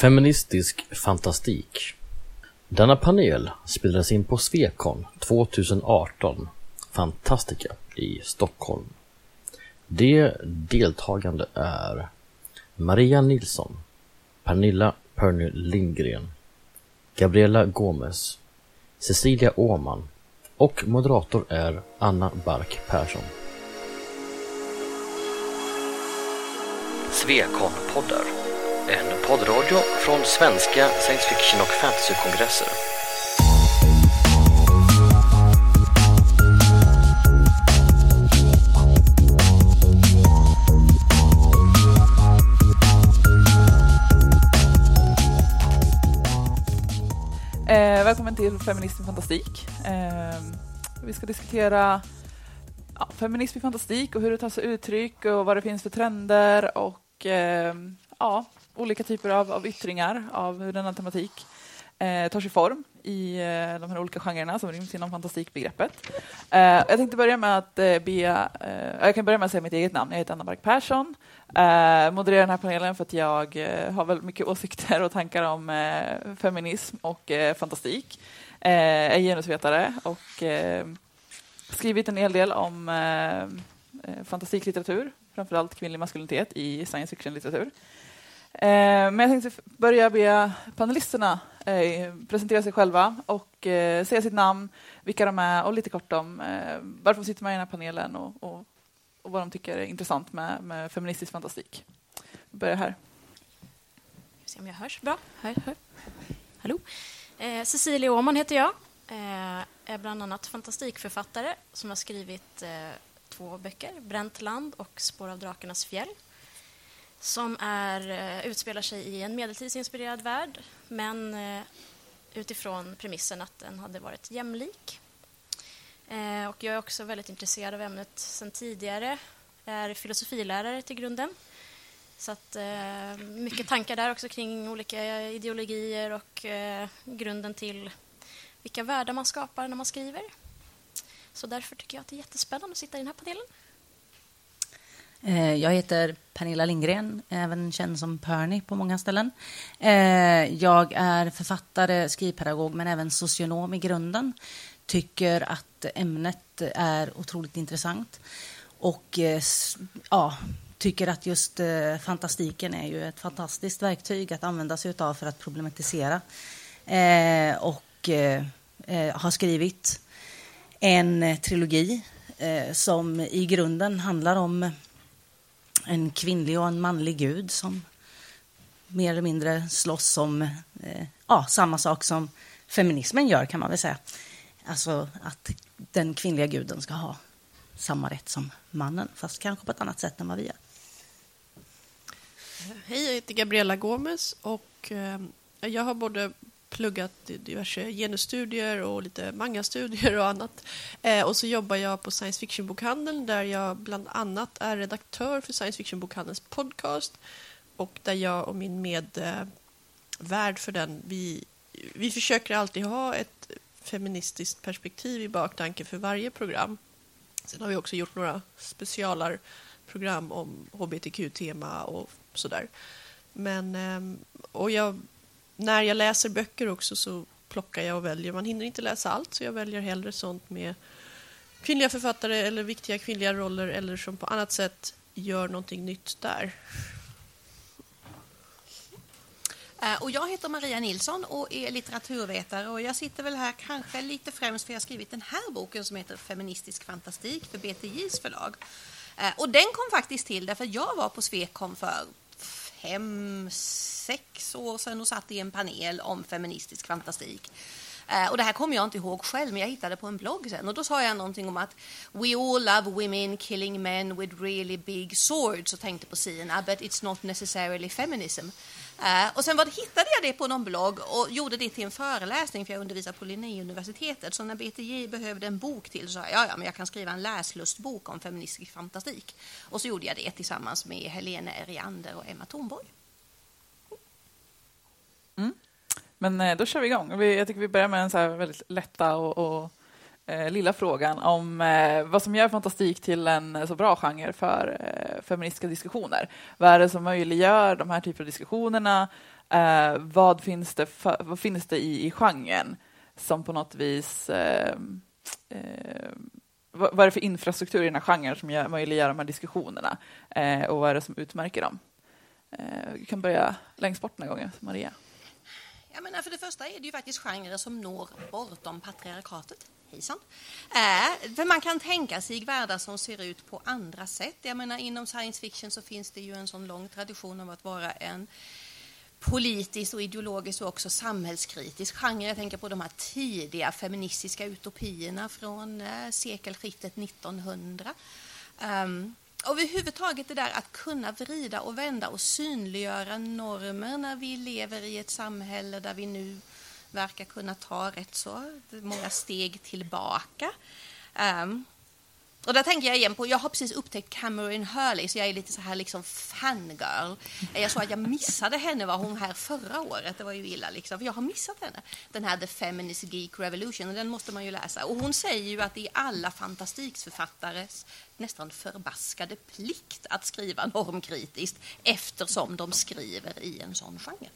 Feministisk fantastik Denna panel spelades in på Svekon 2018 Fantastica i Stockholm. De deltagande är Maria Nilsson, Pernilla Perny Lindgren, Gabriella Gomes, Cecilia Åman och moderator är Anna Bark Persson. Svekon-poddar, en poddradio från svenska science fiction och fantasykongresser. Eh, välkommen till Feminism i fantastik. Eh, vi ska diskutera ja, feminism i fantastik och hur det tar sig uttryck och vad det finns för trender och eh, ja, olika typer av, av yttringar av hur denna tematik eh, tar sig form i eh, de här olika genrerna som ryms inom fantastikbegreppet. Eh, jag tänkte börja med att eh, be, eh, jag kan börja med att säga mitt eget namn. Jag heter Anna Bark Persson. Eh, modererar den här panelen för att jag eh, har väldigt mycket åsikter och tankar om eh, feminism och eh, fantastik. Eh, jag är genusvetare och eh, skrivit en hel del om eh, eh, fantastiklitteratur, framförallt kvinnlig maskulinitet i science fiction-litteratur. Eh, men jag tänkte börja be panelisterna eh, presentera sig själva och eh, säga sitt namn, vilka de är och lite kort om eh, varför de sitter med i den här panelen och, och, och vad de tycker är intressant med, med feministisk fantastik. Vi börjar här. Se om jag hörs bra. Hör, hör. Hallå. Eh, Cecilia Åman heter jag. Eh, är bland annat fantastikförfattare som har skrivit eh, två böcker, Bränt land och Spår av drakarnas fjäll som är, eh, utspelar sig i en medeltidsinspirerad värld men eh, utifrån premissen att den hade varit jämlik. Eh, och jag är också väldigt intresserad av ämnet sedan tidigare. Jag är filosofilärare till grunden. Så att, mycket tankar där också kring olika ideologier och grunden till vilka världar man skapar när man skriver. Så därför tycker jag att det är jättespännande att sitta i den här panelen. Eh, jag heter Pernilla Lindgren, även känd som Perny på många ställen. Eh, jag är författare, skrivpedagog, men även socionom i grunden. Tycker att ämnet är otroligt intressant. Och eh, ja, tycker att just fantastiken är ju ett fantastiskt verktyg att använda sig av för att problematisera. Och har skrivit en trilogi som i grunden handlar om en kvinnlig och en manlig gud som mer eller mindre slåss om eh, ja, samma sak som feminismen gör, kan man väl säga. Alltså att den kvinnliga guden ska ha samma rätt som mannen, fast kanske på ett annat sätt än vad vi gör. Hej, jag heter Gabriella Gomes och eh, jag har både pluggat diverse genusstudier och lite mangastudier och annat. Eh, och så jobbar jag på science fiction-bokhandeln där jag bland annat är redaktör för science fiction-bokhandelns podcast och där jag och min medvärd för den, vi, vi försöker alltid ha ett feministiskt perspektiv i baktanke för varje program. Sen har vi också gjort några specialarprogram om hbtq-tema och sådär. Men, ehm, och jag, när jag läser böcker också så plockar jag och väljer. Man hinner inte läsa allt så jag väljer hellre sånt med kvinnliga författare eller viktiga kvinnliga roller eller som på annat sätt gör någonting nytt där. Eh, och jag heter Maria Nilsson och är litteraturvetare och jag sitter väl här kanske lite främst för jag har skrivit den här boken som heter Feministisk fantastik för BTJs förlag. Eh, och den kom faktiskt till därför att jag var på Svekom för fem, sex år sedan och satt i en panel om feministisk fantastik. Eh, och det här kommer jag inte ihåg själv, men jag hittade på en blogg sen. Och då sa jag någonting om att We all love women killing men with really big swords och tänkte på Sina, but it's not necessarily feminism. Eh, och sen vad, hittade jag det på någon blogg och gjorde det till en föreläsning för jag undervisar på Linnéuniversitetet. Så när BTJ behövde en bok till så sa jag, ja, men jag kan skriva en läslustbok om feministisk fantastik. Och så gjorde jag det tillsammans med Helene Eriander och Emma Thornborg. Mm. Men eh, då kör vi igång. Jag tycker vi börjar med en så här väldigt lätta och, och Eh, lilla frågan om eh, vad som gör fantastik till en eh, så bra genre för eh, feministiska diskussioner. Vad är det som möjliggör de här typerna av diskussionerna? Eh, vad, finns det för, vad finns det i, i genren som på något vis eh, eh, vad, vad är det för infrastruktur i den här genren som gör, möjliggör de här diskussionerna eh, och vad är det som utmärker dem? Eh, vi kan börja längst bort den här gången, Maria. Jag menar, för det första är det ju faktiskt genrer som når bortom patriarkatet. Hejsan. Äh, eh, för man kan tänka sig världar som ser ut på andra sätt. Jag menar, inom science fiction så finns det ju en sån lång tradition av att vara en politisk och ideologisk och också samhällskritisk genre. Jag tänker på de här tidiga feministiska utopierna från eh, sekelskiftet 1900. Um, ehm, överhuvudtaget det där att kunna vrida och vända och synliggöra normer när vi lever i ett samhälle där vi nu verkar kunna ta rätt så många steg tillbaka. Um, och där tänker jag igen på, jag har precis upptäckt Cameron Hurley så jag är lite så här liksom fangirl. Jag såg att jag missade henne, var hon här förra året? Det var ju illa liksom, för jag har missat henne. Den här The Feminist Geek Revolution, och den måste man ju läsa. Och hon säger ju att det är alla fantastiksförfattares nästan förbaskade plikt att skriva normkritiskt eftersom de skriver i en sån genre.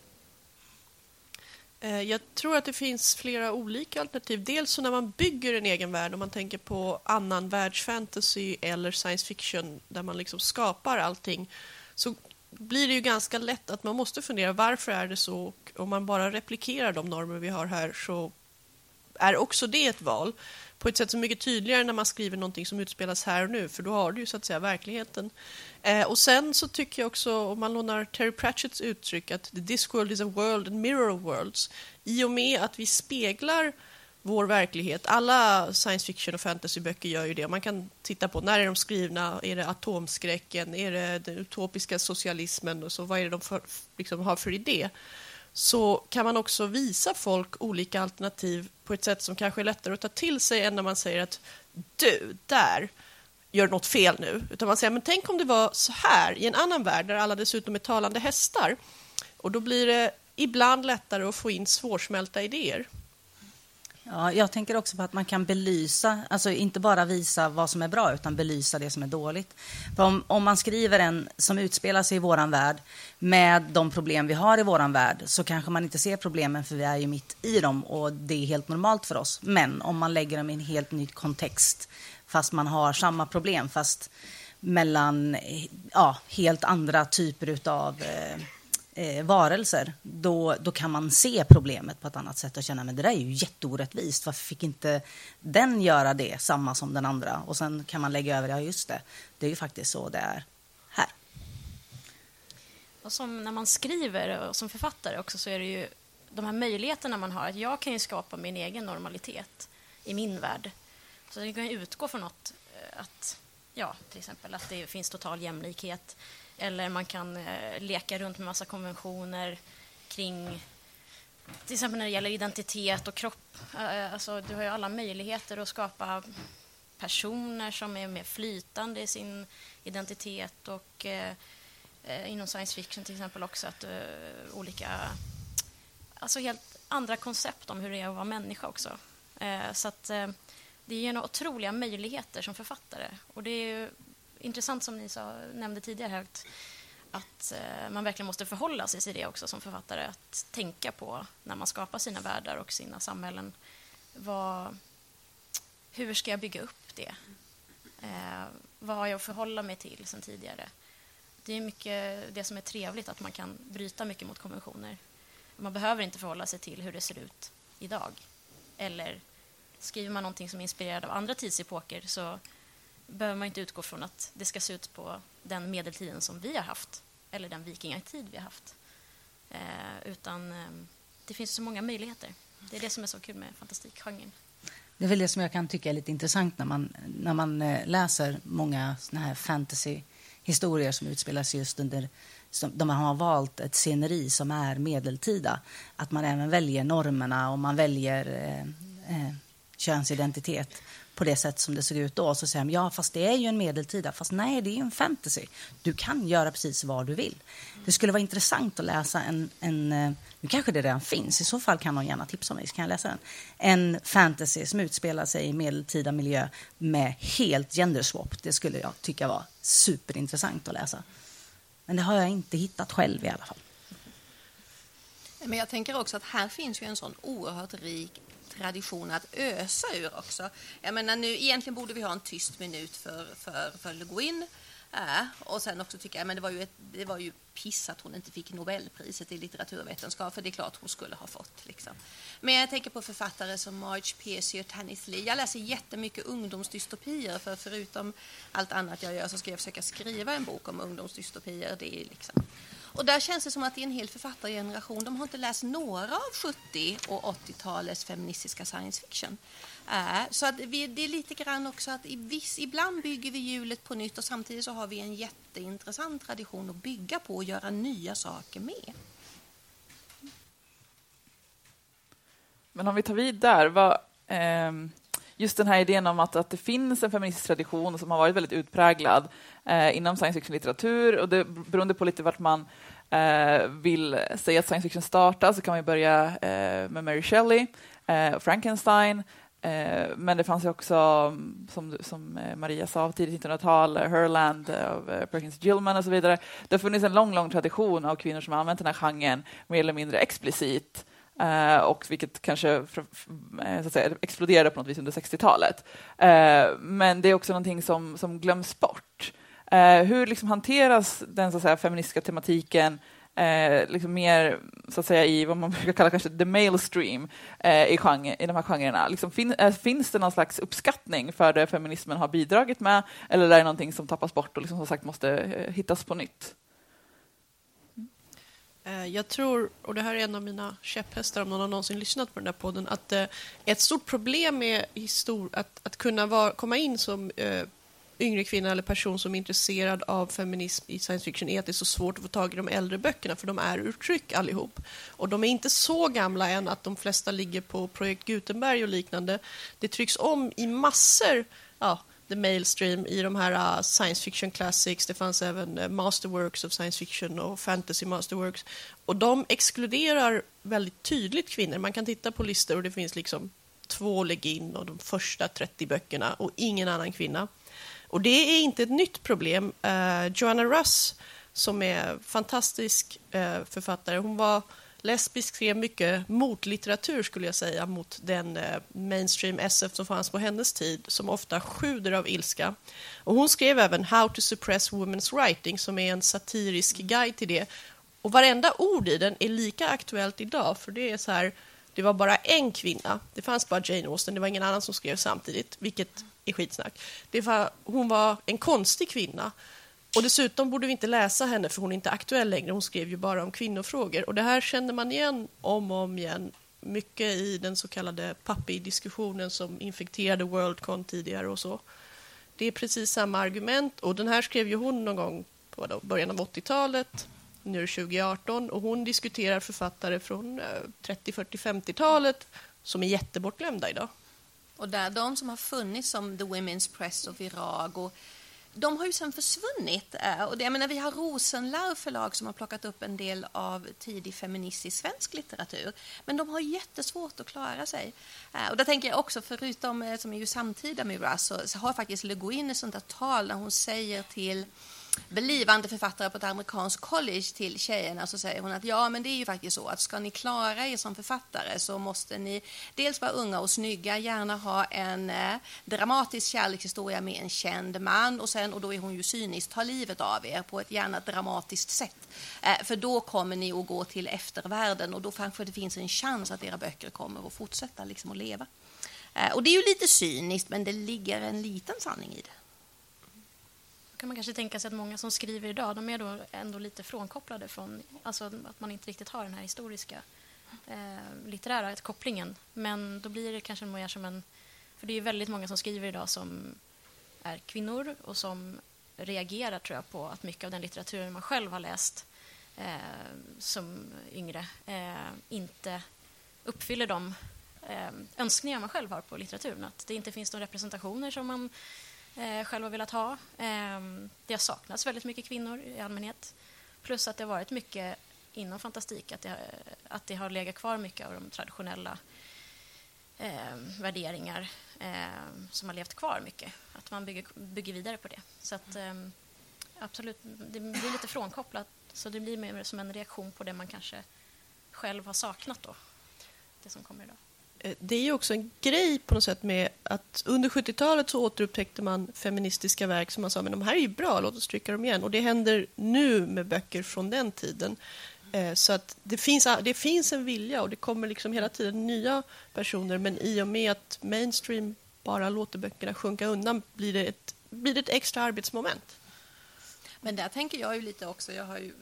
Eh, jag tror att det finns flera olika alternativ. Dels så när man bygger en egen värld, om man tänker på annan världsfantasy eller science fiction där man liksom skapar allting, så blir det ju ganska lätt att man måste fundera varför är det så? Och om man bara replikerar de normer vi har här så är också det ett val på ett sätt som är mycket tydligare när man skriver någonting som utspelas här och nu, för då har du ju så att säga verkligheten. Eh, och sen så tycker jag också, om man lånar Terry Pratchetts uttryck, att the discworld is a world and mirror of worlds. I och med att vi speglar vår verklighet. Alla science fiction och fantasyböcker gör ju det. Man kan titta på när är de skrivna, är det atomskräcken, är det den utopiska socialismen och så vad är det de för, liksom har för idé? Så kan man också visa folk olika alternativ på ett sätt som kanske är lättare att ta till sig än när man säger att du, där gör något fel nu. Utan man säger, men tänk om det var så här i en annan värld där alla dessutom är talande hästar. Och då blir det ibland lättare att få in svårsmälta idéer. Ja, jag tänker också på att man kan belysa, alltså inte bara visa vad som är bra utan belysa det som är dåligt. Om, om, man skriver en som utspelar sig i våran värld med de problem vi har i våran värld så kanske man inte ser problemen för vi är ju mitt i dem och det är helt normalt för oss. Men om man lägger dem i en helt ny kontext fast man har samma problem fast mellan ja, helt andra typer av eh, eh, varelser, då, då kan man se problemet på ett annat sätt och känna att det där är ju jätteorättvist. Varför fick inte den göra det samma som den andra? Och sen kan man lägga över, ja just det, det är ju faktiskt så det är här. Och som när man skriver och som författare också så är det ju de här möjligheterna man har. att Jag kan ju skapa min egen normalitet i min värld. Så jag kan utgå från något, eh, att, ja, till exempel att det finns total jämlikhet eller man kan eh, leka runt med massa konventioner kring till exempel när det gäller identitet och kropp. Eh, alltså, du har ju alla möjligheter att skapa personer som är mer flytande i sin identitet och eh, eh inom science fiction till exempel också att eh, olika alltså helt andra koncept om hur det är att vara människa också. Eh, så att eh, det ger ju otroliga möjligheter som författare och det är intressant som ni sa, nämnde tidigare här, att, att eh, man verkligen måste förhålla sig till det också som författare. Att tänka på när man skapar sina världar och sina samhällen. Vad, hur ska jag bygga upp det? Eh, vad har jag att förhålla mig till sen tidigare? Det är mycket det som är trevligt, att man kan bryta mycket mot konventioner. Man behöver inte förhålla sig till hur det ser ut idag. Eller skriver man någonting som är inspirerad av andra tidsepoker så behöver man inte utgå från att det ska se ut på den medeltiden som vi har haft eller den vikingatid vi har haft. Eh, utan eh, det finns så många möjligheter. Det är det som är så kul med fantastikgenren. Det är väl det som jag kan tycka är lite intressant när man, när man eh, läser många såna här fantasyhistorier som utspelar sig just under som, där man har valt ett sceneri som är medeltida. Att man även väljer normerna och man väljer eh, eh, könsidentitet på det sätt som det såg ut då. Så säger de, ja fast det är ju en medeltida. Fast nej, det är ju en fantasy. Du kan göra precis vad du vill. Det skulle vara intressant att läsa en, en eh, nu kanske det redan finns, i så fall kan någon gärna tipsa mig så kan jag läsa den. En fantasy som utspelar sig i medeltida miljö med helt genderswap. Det skulle jag tycka var superintressant att läsa. Men det har jag inte hittat själv i alla fall. Men jag tänker också att här finns ju en sån oerhört rik tradition att ösa ur också. Jag menar nu, egentligen borde vi ha en tyst minut för, för, för Le Guin. Äh, och sen också tycker jag, äh, men det var, ju ett, det var ju piss att hon inte fick Nobelpriset i litteraturvetenskap, för det är klart hon skulle ha fått. Liksom. Men jag tänker på författare som Marge Piercy och Tannis Lee. Jag läser jättemycket ungdomsdystopier, för förutom allt annat jag gör så ska jag försöka skriva en bok om ungdomsdystopier. Det är liksom och där känns det som att det är en hel författargeneration. De har inte läst några av 70 och 80-talets feministiska science fiction. Äh, så att vi, det är lite grann också att i viss, ibland bygger vi hjulet på nytt och samtidigt så har vi en jätteintressant tradition att bygga på och göra nya saker med. Men om vi tar vid där, vad, eh, just den här idén om att, att det finns en feministisk tradition som har varit väldigt utpräglad eh, inom science fiction-litteratur och det beroende på lite vart man eh, vill säga att science fiction startar så kan man börja eh, med Mary Shelley, eh, Frankenstein, eh, men det fanns ju också, som, som eh, Maria sa, tidigt 1900-tal, eh, Herland av Perkins Gilman och så vidare. Det har funnits en lång, lång tradition av kvinnor som har använt den här genren mer eller mindre explicit. Uh, och vilket kanske eh, så att säga, exploderade på något vis under 60-talet. Uh, eh, men det är också någonting som, som glöms bort. Uh, hur liksom hanteras den så att säga, feministiska tematiken liksom mer så att säga, i vad man brukar kalla kanske the mainstream i, genre, i de här genrerna? Liksom, fin, finns det någon slags uppskattning för det feminismen har bidragit med eller är det någonting som tappas bort och liksom, som sagt måste hittas på nytt? Eh, jag tror, och det här är en av mina käpphästar om någon har någonsin lyssnat på den här podden, att eh, ett stort problem med att, att kunna var, komma in som eh, yngre kvinna eller person som är intresserad av feminism i science fiction är att det är så svårt att få tag i de äldre böckerna för de är ur tryck allihop. Och de är inte så gamla än att de flesta ligger på Projekt Gutenberg och liknande. Det trycks om i massor ja, the mainstream i de här uh, science fiction classics. Det fanns även uh, masterworks of science fiction och fantasy masterworks. Och de exkluderar väldigt tydligt kvinnor. Man kan titta på listor och det finns liksom två Legin och de första 30 böckerna och ingen annan kvinna. Och det är inte ett nytt problem. Uh, Joanna Russ, som är fantastisk uh, författare, hon var lesbisk skrev mycket motlitteratur skulle jag säga mot den eh, mainstream SF som fanns på hennes tid som ofta sjuder av ilska. Och hon skrev även How to suppress women's writing som är en satirisk guide till det. Och varenda ord i den är lika aktuellt idag för det är så här det var bara en kvinna. Det fanns bara Jane Austen, det var ingen annan som skrev samtidigt, vilket är skitsnack. Det var, hon var en konstig kvinna och dessutom borde vi inte läsa henne för hon är inte aktuell längre. Hon skrev ju bara om kvinnofrågor. Och det här känner man igen om och om igen. Mycket i den så kallade Pappi-diskussionen som infekterade Worldcon tidigare och så. Det är precis samma argument och den här skrev ju hon någon gång på början av 80-talet. Nu är det 2018 och hon diskuterar författare från 30, 40, 50-talet som är jättebortglömda idag. Och där de som har funnits som The Women's Press och Virago de har ju sen försvunnit. Eh, och det, jag menar, vi har Rosenlarv förlag som har plockat upp en del av tidig feministisk svensk litteratur. Men de har jättesvårt att klara sig. Eh, och där tänker jag också, förutom eh, som är ju samtida med Russ, så, så har faktiskt Le Guin ett sånt där tal där hon säger till blivande författare på ett amerikanskt college till tjejerna så säger hon att ja, men det är ju faktiskt så att ska ni klara er som författare så måste ni dels vara unga och snygga, gärna ha en eh, dramatisk kärlekshistoria med en känd man och sen, och då är hon ju cynisk, ta livet av er på ett gärna dramatiskt sätt. Eh, för då kommer ni att gå till eftervärlden och då kanske det finns en chans att era böcker kommer att fortsätta liksom att leva. Eh, och det är ju lite cyniskt, men det ligger en liten sanning i det kan man kanske tänka sig att många som skriver idag de är då ändå lite frånkopplade från alltså att man inte riktigt har den här historiska eh, litterära kopplingen. Men då blir det kanske mer som en... För det är väldigt många som skriver idag som är kvinnor och som reagerar tror jag på att mycket av den litteraturen man själv har läst eh, som yngre eh, inte uppfyller de eh, önskningar man själv har på litteraturen. Att det inte finns några representationer som man eh, själv har velat ha. Eh, det har saknats väldigt mycket kvinnor i allmänhet. Plus att det har varit mycket inom fantastik, att det, att det har legat kvar mycket av de traditionella eh, värderingar eh, som har levt kvar mycket. Att man bygger, bygger vidare på det. Så att, eh, absolut, det blir lite frånkopplat. Så det blir mer som en reaktion på det man kanske själv har saknat då. Det som kommer idag. Eh, det är ju också en grej på något sätt med att under 70-talet så återupptäckte man feministiska verk som man sa, men de här är ju bra, låt oss trycka dem igen. Och det händer nu med böcker från den tiden. Eh, så att det finns, det finns en vilja och det kommer liksom hela tiden nya personer, men i och med att mainstream bara låter böckerna sjunka undan blir det ett, blir det ett extra arbetsmoment. Men där tänker jag ju lite också, jag har ju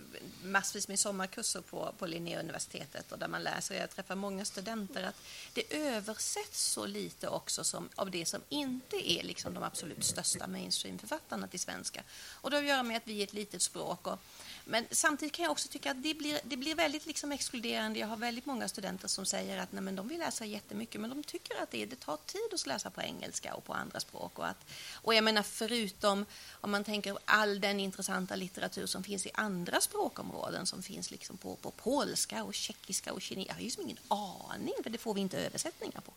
massvis med sommarkurser på, på Linnéuniversitetet och där man läser, jag träffar många studenter, att det översätts så lite också som, av det som inte är liksom de absolut största mainstreamförfattarna till svenska. Och det har att göra med att vi är ett litet språk. Och, men samtidigt kan jag också tycka att det blir, det blir väldigt liksom exkluderande. Jag har väldigt många studenter som säger att nej, men de vill läsa jättemycket men de tycker att det, det tar tid att läsa på engelska och på andra språk. Och, att, och jag menar förutom om man tänker all den intressanta litteratur som finns i andra språkområden som finns liksom på, på polska och tjeckiska och kinesiska. Jag har ju som ingen aning för det får vi inte översättningar på.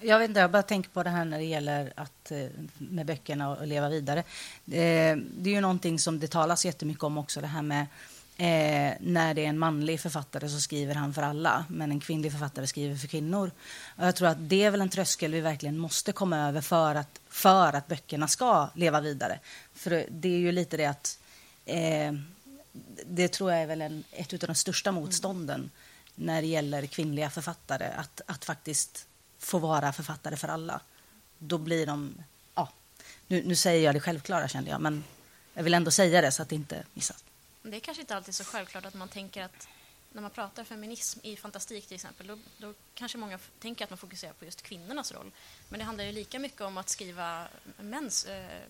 Jag vet inte, jag bara tänker på det här när det gäller att, eh, med böckerna och leva vidare. Eh, det är ju någonting som det talas jättemycket om också, det här med eh, när det är en manlig författare så skriver han för alla, men en kvinnlig författare skriver för kvinnor. Och jag tror att det är väl en tröskel vi verkligen måste komma över för att, för att böckerna ska leva vidare. För det är ju lite det att eh, det tror jag är väl en, ett av de största motstånden när det gäller kvinnliga författare, att, att faktiskt få vara författare för alla. Då blir de... Ja, nu, nu säger jag det självklara, kände jag, men jag vill ändå säga det så att det inte missas. Det är kanske inte alltid så självklart att man tänker att när man pratar feminism i fantastik till exempel, då, då kanske många tänker att man fokuserar på just kvinnornas roll. Men det handlar ju lika mycket om att skriva mäns, eh,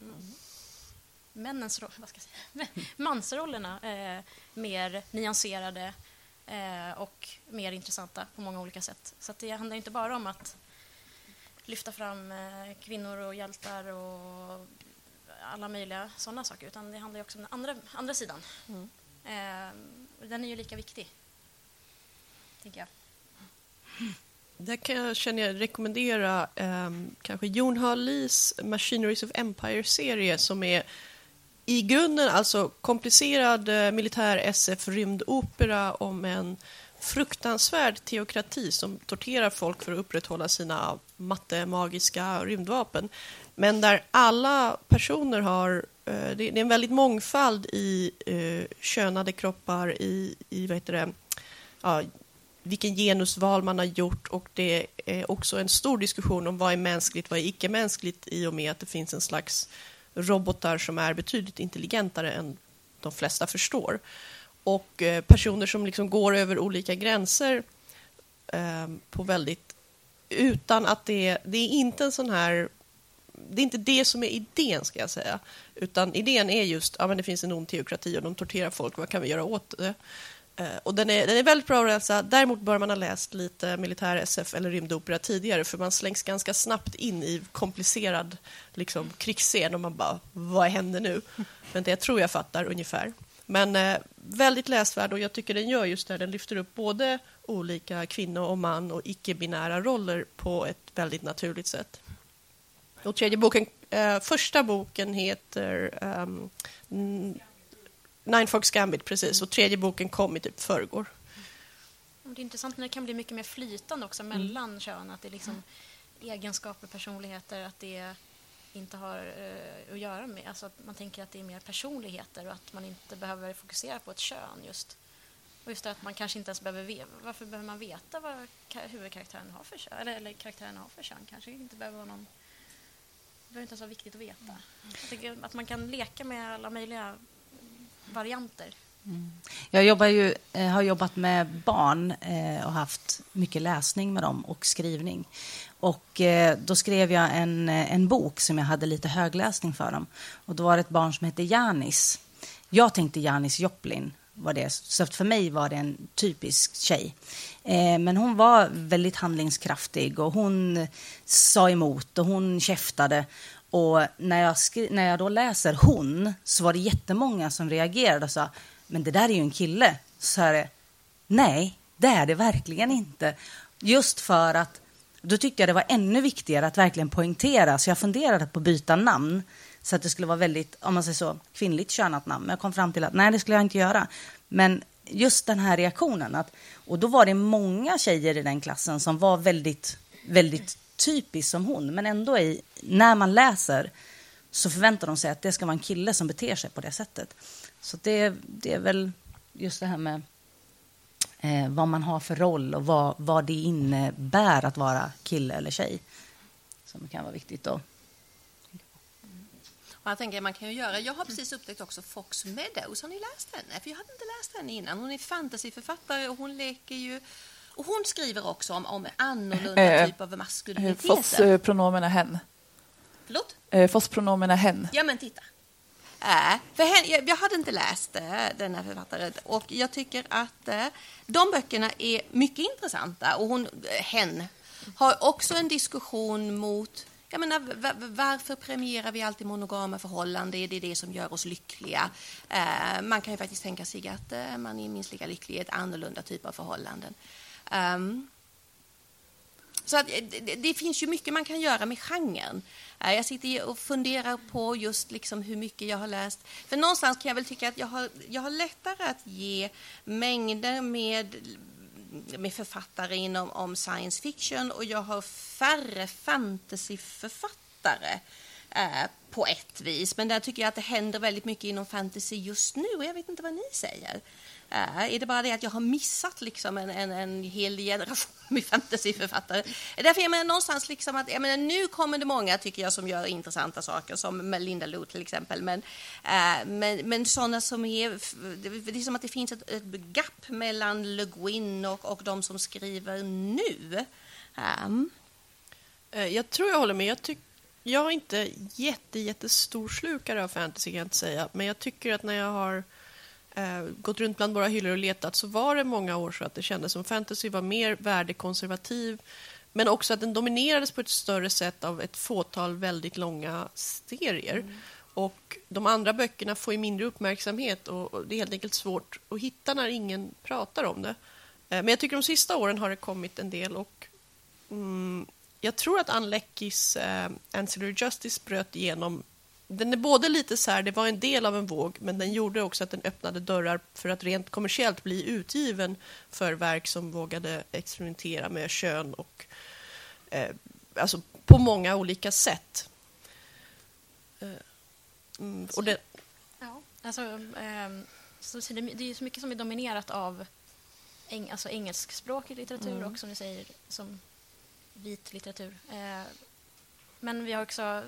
männens roll, vad ska jag säga, mansrollerna eh, mer nyanserade eh, och mer intressanta på många olika sätt. Så att det handlar inte bara om att lyfta fram eh, kvinnor och hjältar och alla möjliga sådana saker, utan det handlar också om den andra, andra sidan. Eh, den är ju lika viktig, tänker jag. Där kan jag, känner jag rekommendera ehm, kanske Jon Harlis Machineries of Empire-serie som är i grunden alltså komplicerad eh, militär SF-rymdopera om en fruktansvärd teokrati som torterar folk för att upprätthålla sina mattemagiska rymdvapen. Men där alla personer har... Eh, det det är en väldigt mångfald i eh, könade kroppar, i, i vad heter det, ja, vilken genusval man har gjort och det är också en stor diskussion om vad är mänskligt, vad är icke-mänskligt i och med att det finns en slags robotar som är betydligt intelligentare än de flesta förstår. Och eh, personer som liksom går över olika gränser eh, på väldigt... Utan att det, det är inte en sån här... Det är inte det som är idén, ska jag säga. Utan idén är just att ja, men det finns en ond teokrati och de torterar folk. Vad kan vi göra åt det? Eh, och den är, den är väldigt bra att läsa. Däremot bör man ha läst lite militär SF eller rymdopera tidigare för man slängs ganska snabbt in i komplicerad liksom, krigsscen och man bara, vad händer nu? Men det tror jag fattar ungefär. Men eh, väldigt läsvärd och jag tycker den gör just det, den lyfter upp både olika kvinno och man och icke-binära roller på ett väldigt naturligt sätt. Och tredje boken, eh, första boken heter mm, Nine Fox Gambit, precis. Och tredje boken kom i typ förrgår. Det är intressant när det kan bli mycket mer flytande också mellan kön. Att det är liksom egenskaper, personligheter, att det inte har eh, att göra med... Alltså att man tänker att det är mer personligheter och att man inte behöver fokusera på ett kön just. Och just det att man kanske inte ens behöver veta... Varför behöver man veta vad ka- huvudkaraktären har för kön? Eller, eller karaktären har för kön? Kanske inte behöver vara någon... Det behöver inte ens vara viktigt att veta. Jag tycker att man kan leka med alla möjliga varianter. Mm. Jag jobbar ju, eh, har jobbat med barn eh, och haft mycket läsning med dem och skrivning. Och eh, då skrev jag en, eh, en bok som jag hade lite högläsning för dem. Och då var det ett barn som hette Janis. Jag tänkte Janis Joplin var det. Så för mig var det en typisk tjej. Eh, men hon var väldigt handlingskraftig och hon sa emot och hon käftade. Och när jag, när jag då läser hon så var det jättemånga som reagerade och sa men det där är ju en kille. Så här, nej, det är det verkligen inte. Just för att då tyckte jag det var ännu viktigare att verkligen poängtera, så jag funderade på att byta namn Så att det skulle vara väldigt, om man säger så, kvinnligt könat namn. Men jag kom fram till att nej, det skulle jag inte göra. Men just den här reaktionen. Att, och då var det många tjejer i den klassen som var väldigt, väldigt typiskt som hon. Men ändå, i, när man läser så förväntar de sig att det ska vara en kille som beter sig på det sättet. Så det, det är väl just det här med eh, vad man har för roll och vad, vad det innebär att vara kille eller tjej som kan vara viktigt. Då. Och jag tänker man kan ju göra. Jag har precis upptäckt också Fox Meadows. Har ni läst henne? För jag hade inte läst henne innan. Hon är fantasyförfattare och hon leker ju och hon skriver också om, om annorlunda Eh, typ av maskuliniteter. Foss eh, är hen. Förlåt? Eh, Foss pronomen är hen. Ja, men titta. Äh, för jag, hade inte läst äh, den här författaren och jag tycker att äh, de böckerna är mycket intressanta. Och hon, eh, hen har också en diskussion mot jag menar, varför premierar vi alltid monogama förhållanden? Är det det som gör oss lyckliga? Eh, man kan ju faktiskt tänka sig att eh, man är minst lika lycklig i ett annorlunda typ av förhållanden. Ehm, så att, eh, det, det finns ju mycket man kan göra med genren. Eh, jag sitter och funderar på just liksom hur mycket jag har läst. För någonstans kan jag väl tycka att jag har, jag har lättare att ge mängder med, med författare inom om science fiction och jag har färre fantasyförfattare eh, på ett vis. Men där tycker jag att det händer väldigt mycket inom fantasy just nu och jag vet inte vad ni säger. Är det bara det att jag har missat liksom en, en, en hel generation med fantasyförfattare? Därför jag menar någonstans liksom att, jag menar, nu kommer det många tycker jag som gör intressanta saker som Melinda Lo till exempel. Men, äh, men, men sådana som är, det är som att det finns ett, ett gap mellan Le Guin och, och de som skriver nu. Um, Jag tror jag håller med. Jag, tyck, jag är inte jätte, jättestor slukare av fantasy kan jag inte säga. Men jag tycker att när jag har eh, gått runt bland våra hyllor och letat så var det många år så att det kändes som fantasy var mer värdekonservativ. Men också att den dominerades på ett större sätt av ett fåtal väldigt långa serier. Och de andra böckerna får ju mindre uppmärksamhet och och det är helt enkelt svårt att hitta när ingen pratar om det. Eh, Men jag tycker de sista åren har det kommit en del och mm, jag tror att Ann Leckis eh, Ancillary Justice bröt igenom. Den är både lite så här, det var en del av en våg, men den gjorde också att den öppnade dörrar för att rent kommersiellt bli utgiven för verk som vågade experimentera med kön och eh, alltså på många olika sätt. Eh, mm, och det, Ja, alltså, ehm, så, det, det är så mycket som är dominerat av eng, alltså engelskspråkig litteratur Mm. och som ni säger, som vit litteratur. Eh, men vi har också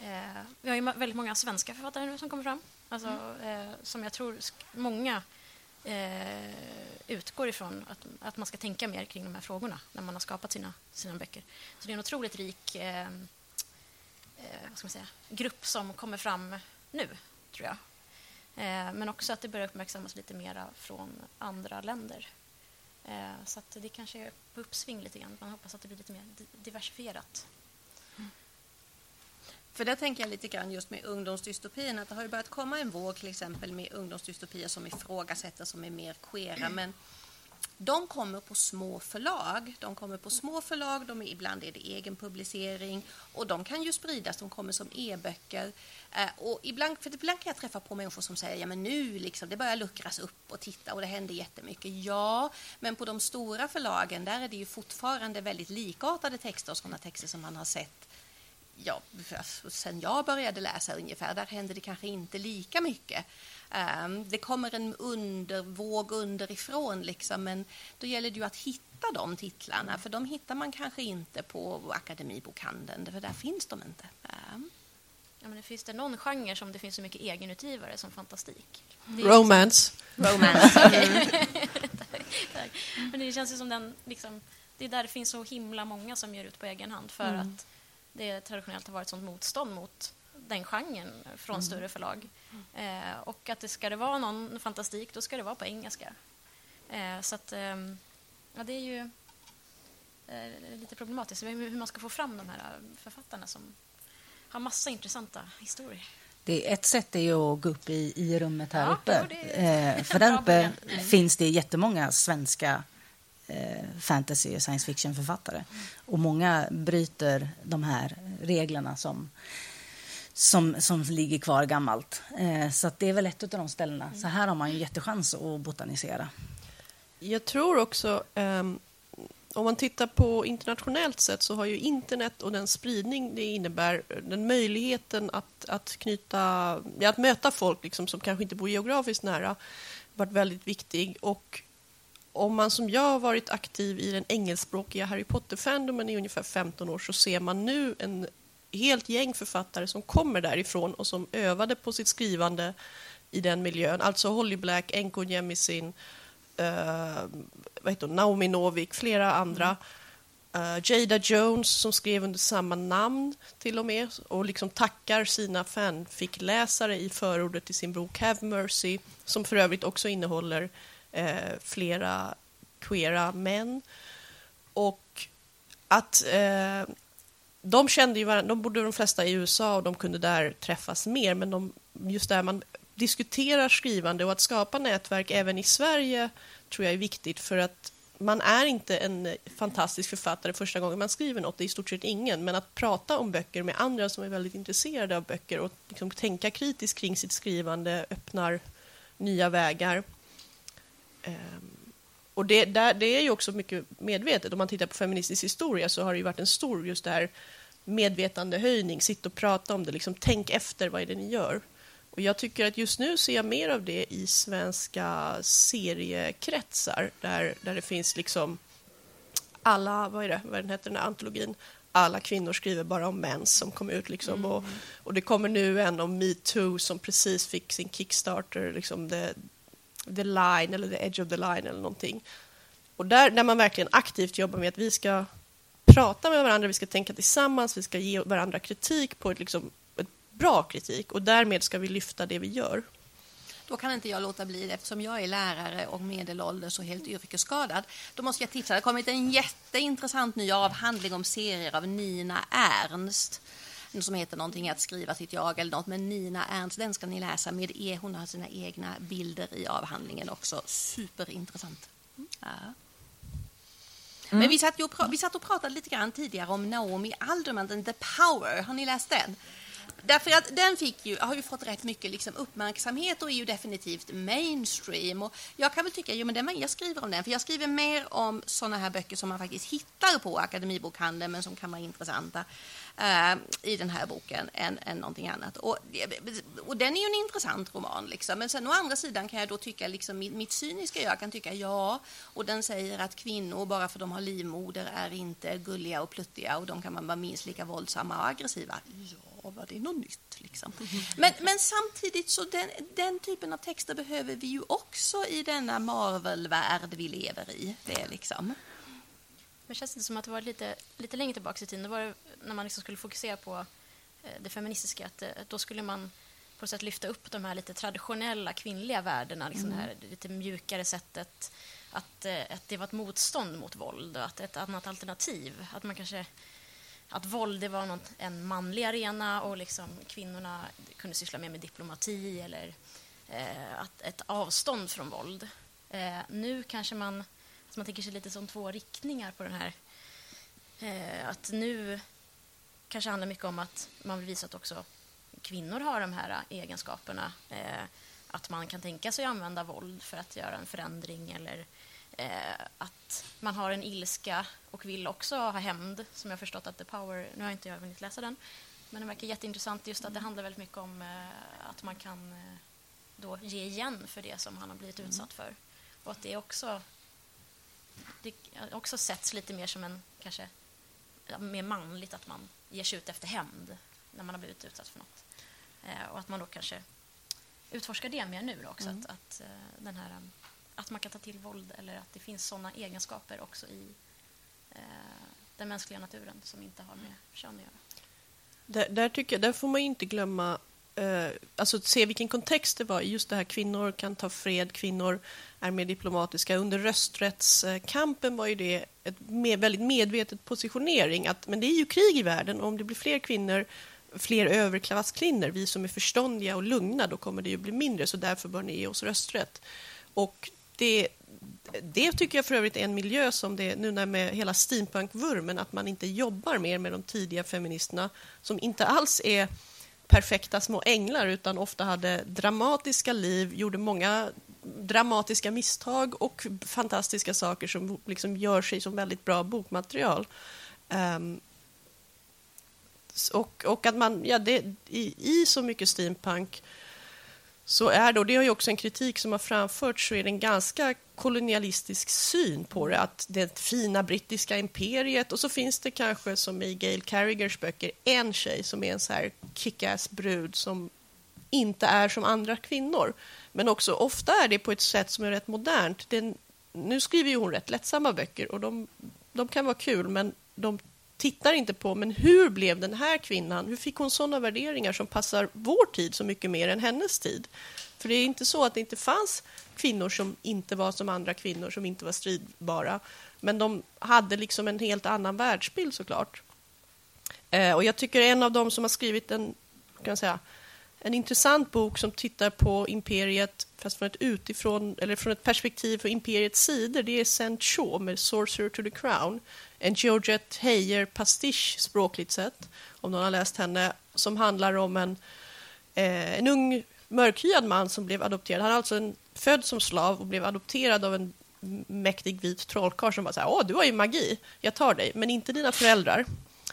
eh, vi har ju väldigt många svenska författare nu som kommer fram. Alltså, eh, som jag tror många eh, utgår ifrån att, att man ska tänka mer kring de här frågorna när man har skapat sina, sina böcker. Så det är en otroligt rik eh, eh, vad ska man säga, grupp som kommer fram nu, tror jag. Eh, men också att det börjar uppmärksammas lite mera från andra länder. Så att det kanske är på uppsving lite grann. Man hoppas att det blir lite mer di- diversifierat. För där tänker jag lite grann just med ungdomsdystopin att det har ju börjat komma en våg till exempel med ungdomsdystopier som ifrågasätter, som är mer queera, men de kommer på små förlag. De kommer på små förlag, de är, ibland är det egen publicering och de kan ju spridas, de kommer som e-böcker. Eh, och ibland, för ibland kan jag träffa på människor som säger ja men nu liksom, det börjar luckras upp och titta och det händer jättemycket. Ja, men på de stora förlagen där är det ju fortfarande väldigt likartade texter och sådana texter som man har sett ja, sen jag började läsa ungefär, där hände det kanske inte lika mycket. Ehm, det kommer en undervåg underifrån, liksom, men då gäller det ju att hitta de titlarna, för de hittar man kanske inte på Akademibokhandeln, för där finns de inte. Ehm, Ja, men det finns det någon genre som det finns så mycket egenutgivare som fantastik? Är romance. romance, okej. Men det känns ju som den, liksom, det är där det finns så himla många som ger ut på egen hand för att det traditionellt har varit sånt motstånd mot den genren från större förlag. Eh, och att det ska det vara någon fantastik, då ska det vara på engelska. Eh, så att, ehm, ja, det är ju eh, lite problematiskt hur man ska få fram de här författarna som har massa intressanta historier. Det, ett sätt är ju att gå upp i, i rummet här Ja, uppe. Eh, för där uppe finns det jättemånga svenska eh, Eh, fantasy och science fiction-författare. Och många bryter de här reglerna som som, som ligger kvar gammalt. Eh, så att det är väl ett av de ställena. Så här har man ju en jättechans att botanisera. Jag tror också, um, om man tittar på internationellt sett så har ju internet och den spridning det innebär, den möjligheten att, att knyta, att möta folk liksom, som kanske inte bor geografiskt nära, varit väldigt viktig. Och om man som jag har varit aktiv i den engelskspråkiga Harry Potter-fandomen i ungefär 15 år så ser man nu en helt gäng författare som kommer därifrån och som övade på sitt skrivande i den miljön. Alltså Holly Black, Enko Jemisin, uh, eh, vad heter hon? Naomi Novik, flera andra. Uh, Jada Jones som skrev under samma namn till och med och liksom tackar sina fanfic-läsare i förordet till sin bok Have Mercy som för övrigt också innehåller eh, flera queera män. Och att eh, de kände ju varandra, de bodde de flesta i USA och de kunde där träffas mer, men de, just där man diskuterar skrivande och att skapa nätverk även i Sverige tror jag är viktigt för att man är inte en fantastisk författare första gången man skriver något, det är i stort sett ingen, men att prata om böcker med andra som är väldigt intresserade av böcker och liksom tänka kritiskt kring sitt skrivande öppnar nya vägar. Um, och det, där, det är ju också mycket medvetet. Om man tittar på feministisk historia så har det ju varit en stor just det här medvetandehöjning, sitt och prata om det, liksom, tänk efter vad är det ni gör. Och jag tycker att just nu ser jag mer av det i svenska seriekretsar där, där det finns liksom alla, vad är det, vad heter den här antologin, alla kvinnor skriver bara om mens som kom ut. Liksom. Mm. Och, och det kommer nu en om metoo som precis fick sin Kickstarter, liksom the, the line eller the edge of the line eller någonting. Och där, när man verkligen aktivt jobbar med att vi ska prata med varandra, vi ska tänka tillsammans, vi ska ge varandra kritik på ett, liksom, ett bra kritik och därmed ska vi lyfta det vi gör. Då kan inte jag låta bli det eftersom jag är lärare och medelålders och helt yrkesskadad. Då måste jag tipsa. Det har kommit en jätteintressant ny avhandling om serier av Nina Ernst som heter någonting att skriva sitt jag eller något. Men Nina Ernst, den ska ni läsa med e. Hon har sina egna bilder i avhandlingen också. Superintressant. Ja. Mm. Men vi satt, och, vi satt och pratade lite grann tidigare om Naomi Alderman, The Power. Har ni läst den? Därför att den fick ju, har ju fått rätt mycket liksom uppmärksamhet och är ju definitivt mainstream. Och jag kan väl tycka, jo men den, jag skriver om den, för jag skriver mer om sådana här böcker som man faktiskt hittar på Akademibokhandeln men som kan vara intressanta eh, i den här boken än, än någonting annat. Och, och den är ju en intressant roman. Liksom. Men sen å andra sidan kan jag då tycka, liksom, mitt, mitt cyniska jag kan tycka ja, och den säger att kvinnor bara för att de har livmoder är inte gulliga och pluttiga och de kan vara minst lika våldsamma och aggressiva. Ja, var det något nytt? Liksom. Men, men samtidigt så den, den typen av texter behöver vi ju också i denna Marvel-värld vi lever i. Det liksom. Men känns det som att det var lite, lite längre tillbaka i tiden, då var det när man liksom skulle fokusera på eh, det feministiska, att eh, då skulle man på något sätt lyfta upp de här lite traditionella kvinnliga värdena, liksom mm. det här lite mjukare sättet att, eh, att det var ett motstånd mot våld och att ett annat alternativ, att man kanske att våld det var något, en manlig arena och liksom kvinnorna kunde syssla mer med diplomati eller eh, att, ett avstånd från våld. Eh, nu kanske man alltså man tänker sig lite som två riktningar på den här. Eh, att nu kanske handlar mycket om att man vill visa att också kvinnor har de här egenskaperna. Eh, att man kan tänka sig att använda våld för att göra en förändring eller eh, att man har en ilska och vill också ha hämnd, som jag förstått att The Power, nu har inte jag hunnit läsa den, men den verkar jätteintressant just att det handlar väldigt mycket om eh, att man kan eh, då ge igen för det som han har blivit mm. utsatt för. Och att det också det också sätts lite mer som en, kanske, mer manligt att man ger sig ut efter hämnd när man har blivit utsatt för något. Eh, och att man då kanske utforskar det mer nu också, mm. att, att, eh, den här, att man kan ta till våld eller att det finns såna egenskaper också i eh, den mänskliga naturen som inte har med kön att göra. Där, där, tycker jag, där får man inte glömma eh, alltså se vilken kontext det var. Just det här kvinnor kan ta fred, kvinnor är mer diplomatiska. Under rösträttskampen var ju det ett med, väldigt medvetet positionering. Att, men det är ju krig i världen och om det blir fler kvinnor fler överklasskvinnor, vi som är förståndiga och lugna, då kommer det ju bli mindre, så därför bör ni ge oss rösträtt. Och det, det tycker jag för övrigt är en miljö som det nu när med hela steampunk-vurmen, att man inte jobbar mer med de tidiga feministerna som inte alls är perfekta små änglar utan ofta hade dramatiska liv, gjorde många dramatiska misstag och fantastiska saker som liksom gör sig som väldigt bra bokmaterial. Um, och, och att man, ja, det, i, i så mycket steampunk så är det, och det har ju också en kritik som har framförts, så är det en ganska kolonialistisk syn på det. Att det fina brittiska imperiet och så finns det kanske som i Gail Carrigers böcker en tjej som är en så här kickass brud som inte är som andra kvinnor. Men också ofta är det på ett sätt som är rätt modernt. Det, nu skriver ju hon rätt lättsamma böcker och de, de kan vara kul men de tittar inte på men hur blev den här kvinnan, hur fick hon sådana värderingar som passar vår tid så mycket mer än hennes tid? För det är inte så att det inte fanns kvinnor som inte var som andra kvinnor, som inte var stridbara. Men de hade liksom en helt annan världsbild såklart. Eh, och jag tycker en av dem som har skrivit en, kan jag säga, en intressant bok som tittar på imperiet fast från ett utifrån eller från ett perspektiv för imperiets sidor. Det är Saint Shaw med Sorcerer to the Crown. En Georgette Heyer-pastisch språkligt sett, om någon har läst henne, som handlar om en, eh, en ung mörkhyad man som blev adopterad. Han är alltså en, född som slav och blev adopterad av en mäktig vit trollkarl som bara här, åh, du har ju magi, jag tar dig, men inte dina föräldrar.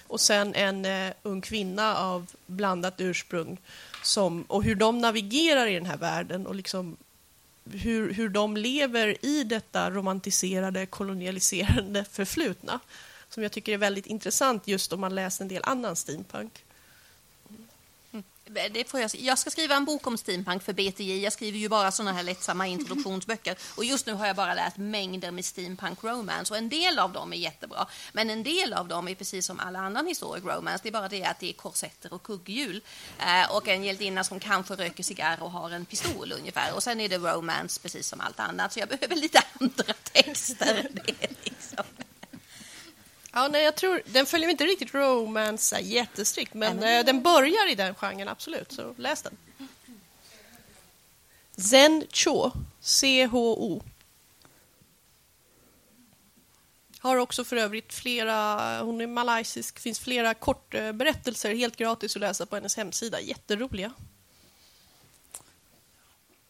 Och sen en eh, ung kvinna av blandat ursprung som, och hur de navigerar i den här världen och liksom hur, hur de lever i detta romantiserade, kolonialiserande förflutna som jag tycker är väldigt intressant just om man läser en del annan steampunk. Det får jag, jag ska skriva en bok om steampunk för BTJ. Jag skriver ju bara såna här lättsamma introduktionsböcker. Och just nu har jag bara läst mängder med steampunk romance. Och en del av dem är jättebra. Men en del av dem är precis som alla annan historic romance. Det är bara det att det är korsetter och kugghjul. Eh, och en hjältinna som kanske röker cigarr och har en pistol ungefär. Och sen är det romance precis som allt annat. Så jag behöver lite andra texter. Det liksom. Ja, nej, jag tror, den följer inte riktigt romance jättestrikt, men mm. den börjar i den genren, absolut. Så läs den. Zen Cho, C-H-O. Har också för övrigt flera, hon är malaysisk, finns flera kortberättelser helt gratis att läsa på hennes hemsida. Jätteroliga.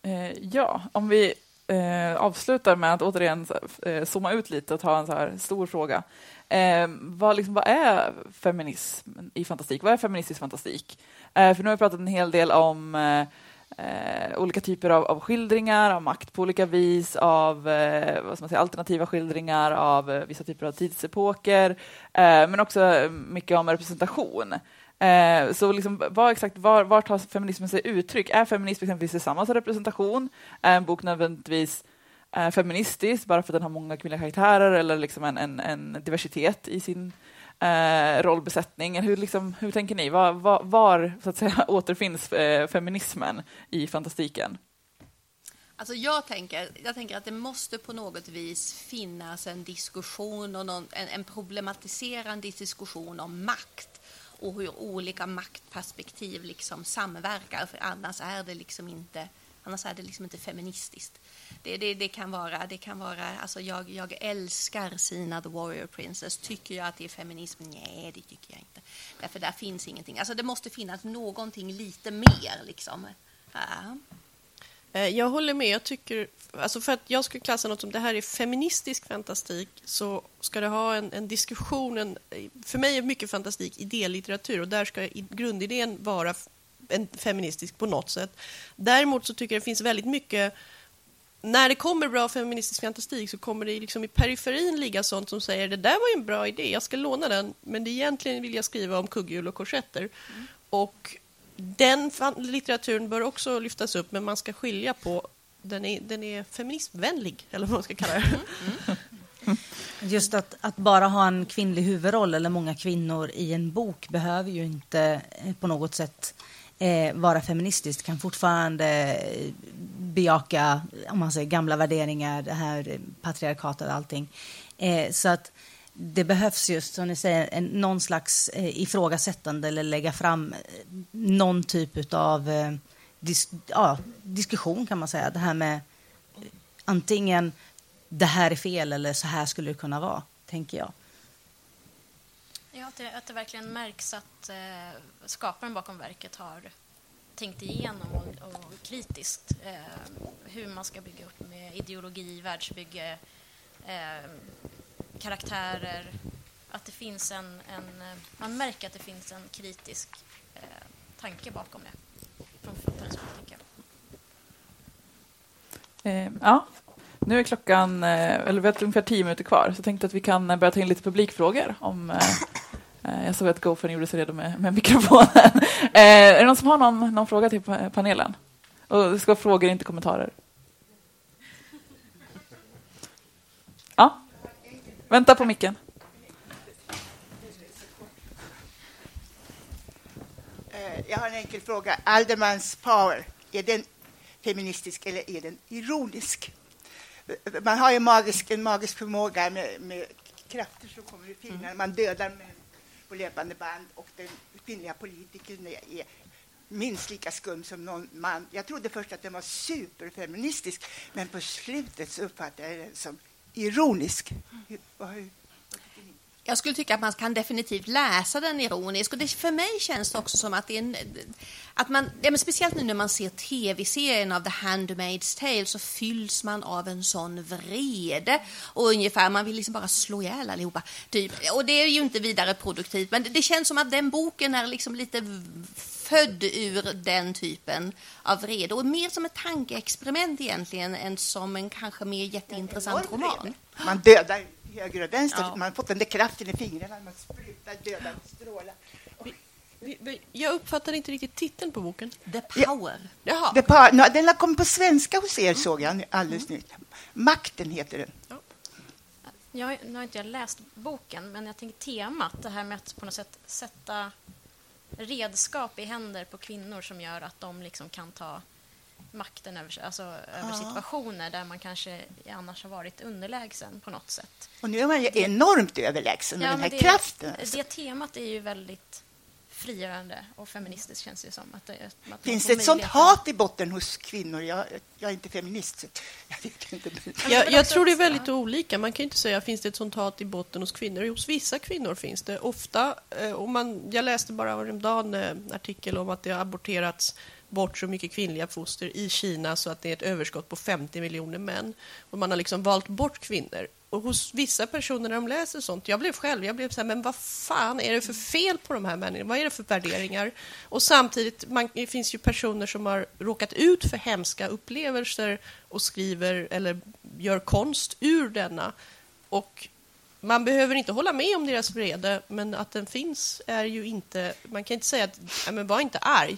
Eh, ja, om vi eh, avslutar med att återigen eh, zooma ut lite och ta en så här stor fråga. Eh, vad, liksom, vad är feminism i fantastik? Vad är feministisk fantastik? Eh, för nu har vi pratat en hel del om eh, olika typer av, av, skildringar, av makt på olika vis, av eh, vad ska man säga, alternativa skildringar, av eh, vissa typer av tidsepoker, eh, men också mycket om representation. Ehm, så liksom, vad exakt, var, var tar feminismen sig uttryck? Är feminism exempelvis tillsammans med representation? Är en bok nödvändigtvis eh, feministisk bara för att den har många kvinnliga karaktärer eller liksom en, en, en diversitet i sin eh, rollbesättning. Hur, liksom, hur tänker ni? Var, var, var så att säga, återfinns eh, feminismen i fantastiken? Alltså jag, tänker, jag tänker att det måste på något vis finnas en diskussion och någon, en, en problematiserande diskussion om makt och hur olika maktperspektiv liksom samverkar, för annars är det liksom inte, annars är det liksom inte feministiskt. Det, det, det, kan vara, det kan vara alltså jag, jag älskar Sina the Warrior Princess. Tycker jag att det är feminism? Nej, det tycker jag inte. Därför där finns ingenting. Alltså det måste finnas någonting lite mer liksom. Ja. Eh, jag håller med. Jag tycker, alltså för att jag skulle klassa något som det här är feministisk fantastik så ska det ha en, en diskussion. En, för mig är mycket fantastik idélitteratur och där ska grundidén vara en feministisk på något sätt. Däremot så tycker jag det finns väldigt mycket när det kommer bra feministisk fantastik så kommer det liksom i periferin ligga sånt som säger det där var ju en bra idé, jag ska låna den, men det egentligen vill jag skriva om kugghjul och korsetter. Mm. Och den litteraturen bör också lyftas upp, men man ska skilja på den är, den är feministvänlig, eller vad man ska kalla det. Mm. mm. Just att, att, bara ha en kvinnlig huvudroll eller många kvinnor i en bok behöver ju inte eh, på något sätt eh, vara feministiskt, kan fortfarande eh, bejaka om man säger, gamla värderingar, det här eh, patriarkatet och allting. Eh, så att det behövs just, som ni säger, en, någon slags eh, ifrågasättande eller lägga fram eh, någon typ av eh, dis, ja, diskussion kan man säga. Det här med eh, antingen det här är fel eller så här skulle det kunna vara, tänker jag. Ja, Att det, att det verkligen märks att eh, skaparen bakom verket har tänkt igenom och, och kritiskt eh, hur man ska bygga upp med ideologi, världsbygge, eh, karaktärer. Att det finns en, en, eh, man märker att det finns en kritisk eh, tanke bakom det från författarens. Eh, ja, nu är klockan, eh, eller vi har ungefär tio minuter kvar, så jag tänkte att vi kan eh, börja ta in lite publikfrågor. Om, eh, Eh, jag såg att Gofen gjorde sig redo med, med mikrofonen. Eh, är det någon som har någon, någon fråga till panelen? Och det ska vara frågor, inte kommentarer. Ja, vänta på micken. Eh, jag har en enkel fråga. Aldermans power, är den feministisk eller är den ironisk? Man har ju magisk, en magisk förmåga med, med krafter som kommer ur fingrarna. Man dödar män på löpande band och den kvinnliga politikern är, minst lika skum som någon man. Jag trodde först att den var superfeministisk, men på slutet så uppfattade jag den som ironisk. Hur, hur, jag skulle tycka att man kan definitivt läsa den ironiskt. Och det, för mig känns det också som att det är en, att man, ja, men speciellt nu när man ser tv-serien av The Handmaid's Tale så fylls man av en sån vrede och ungefär man vill liksom bara slå ihjäl allihopa. Typ. Och det är ju inte vidare produktivt, men det, det känns som att den boken är liksom lite född ur den typen av vrede och mer som ett tankeexperiment egentligen än som en kanske mer jätteintressant roman. Man dödar höger och vänster. Man har fått den där kraften i fingrarna. Man sprutar, dödar, strålar. Jag uppfattar inte riktigt titeln på boken. The power. Jaha. Det par, no, den har kommit på svenska hos er, såg jag alldeles nyss. Makten heter den. Jag, har- nu har inte jag läst boken, men jag tänker temat, det här med att på något sätt sätta redskap i händer på kvinnor som gör att de liksom kan ta makten över, alltså, över situationer där man kanske annars har varit underlägsen på något sätt. Och nu är man ju enormt överlägsen med den här det, kraften. alltså. det temat är ju väldigt frigörande och feministiskt känns det som. Att det, att man Finns det ett sånt hat i botten hos kvinnor? Jag, jag är inte feminist, så jag vet inte. Jag, jag också tror det är väldigt olika. Man kan inte säga finns det ett sånt hat i botten hos kvinnor. Hos vissa kvinnor finns det ofta. eh, Och man, jag läste bara häromdagen eh, en artikel om att det har aborterats bort så mycket kvinnliga foster i Kina så att det är ett överskott på 50 miljoner män. Och man har liksom valt bort kvinnor. Och hos vissa personer när de läser sånt, jag blev själv, jag blev så här, men vad fan är det för fel på de här människorna? Vad är det för värderingar? Och samtidigt, man, det finns ju personer som har råkat ut för hemska upplevelser och skriver eller gör konst ur denna. Och man behöver inte hålla med om deras vrede, men att den finns är ju inte... Man kan inte säga att men var inte arg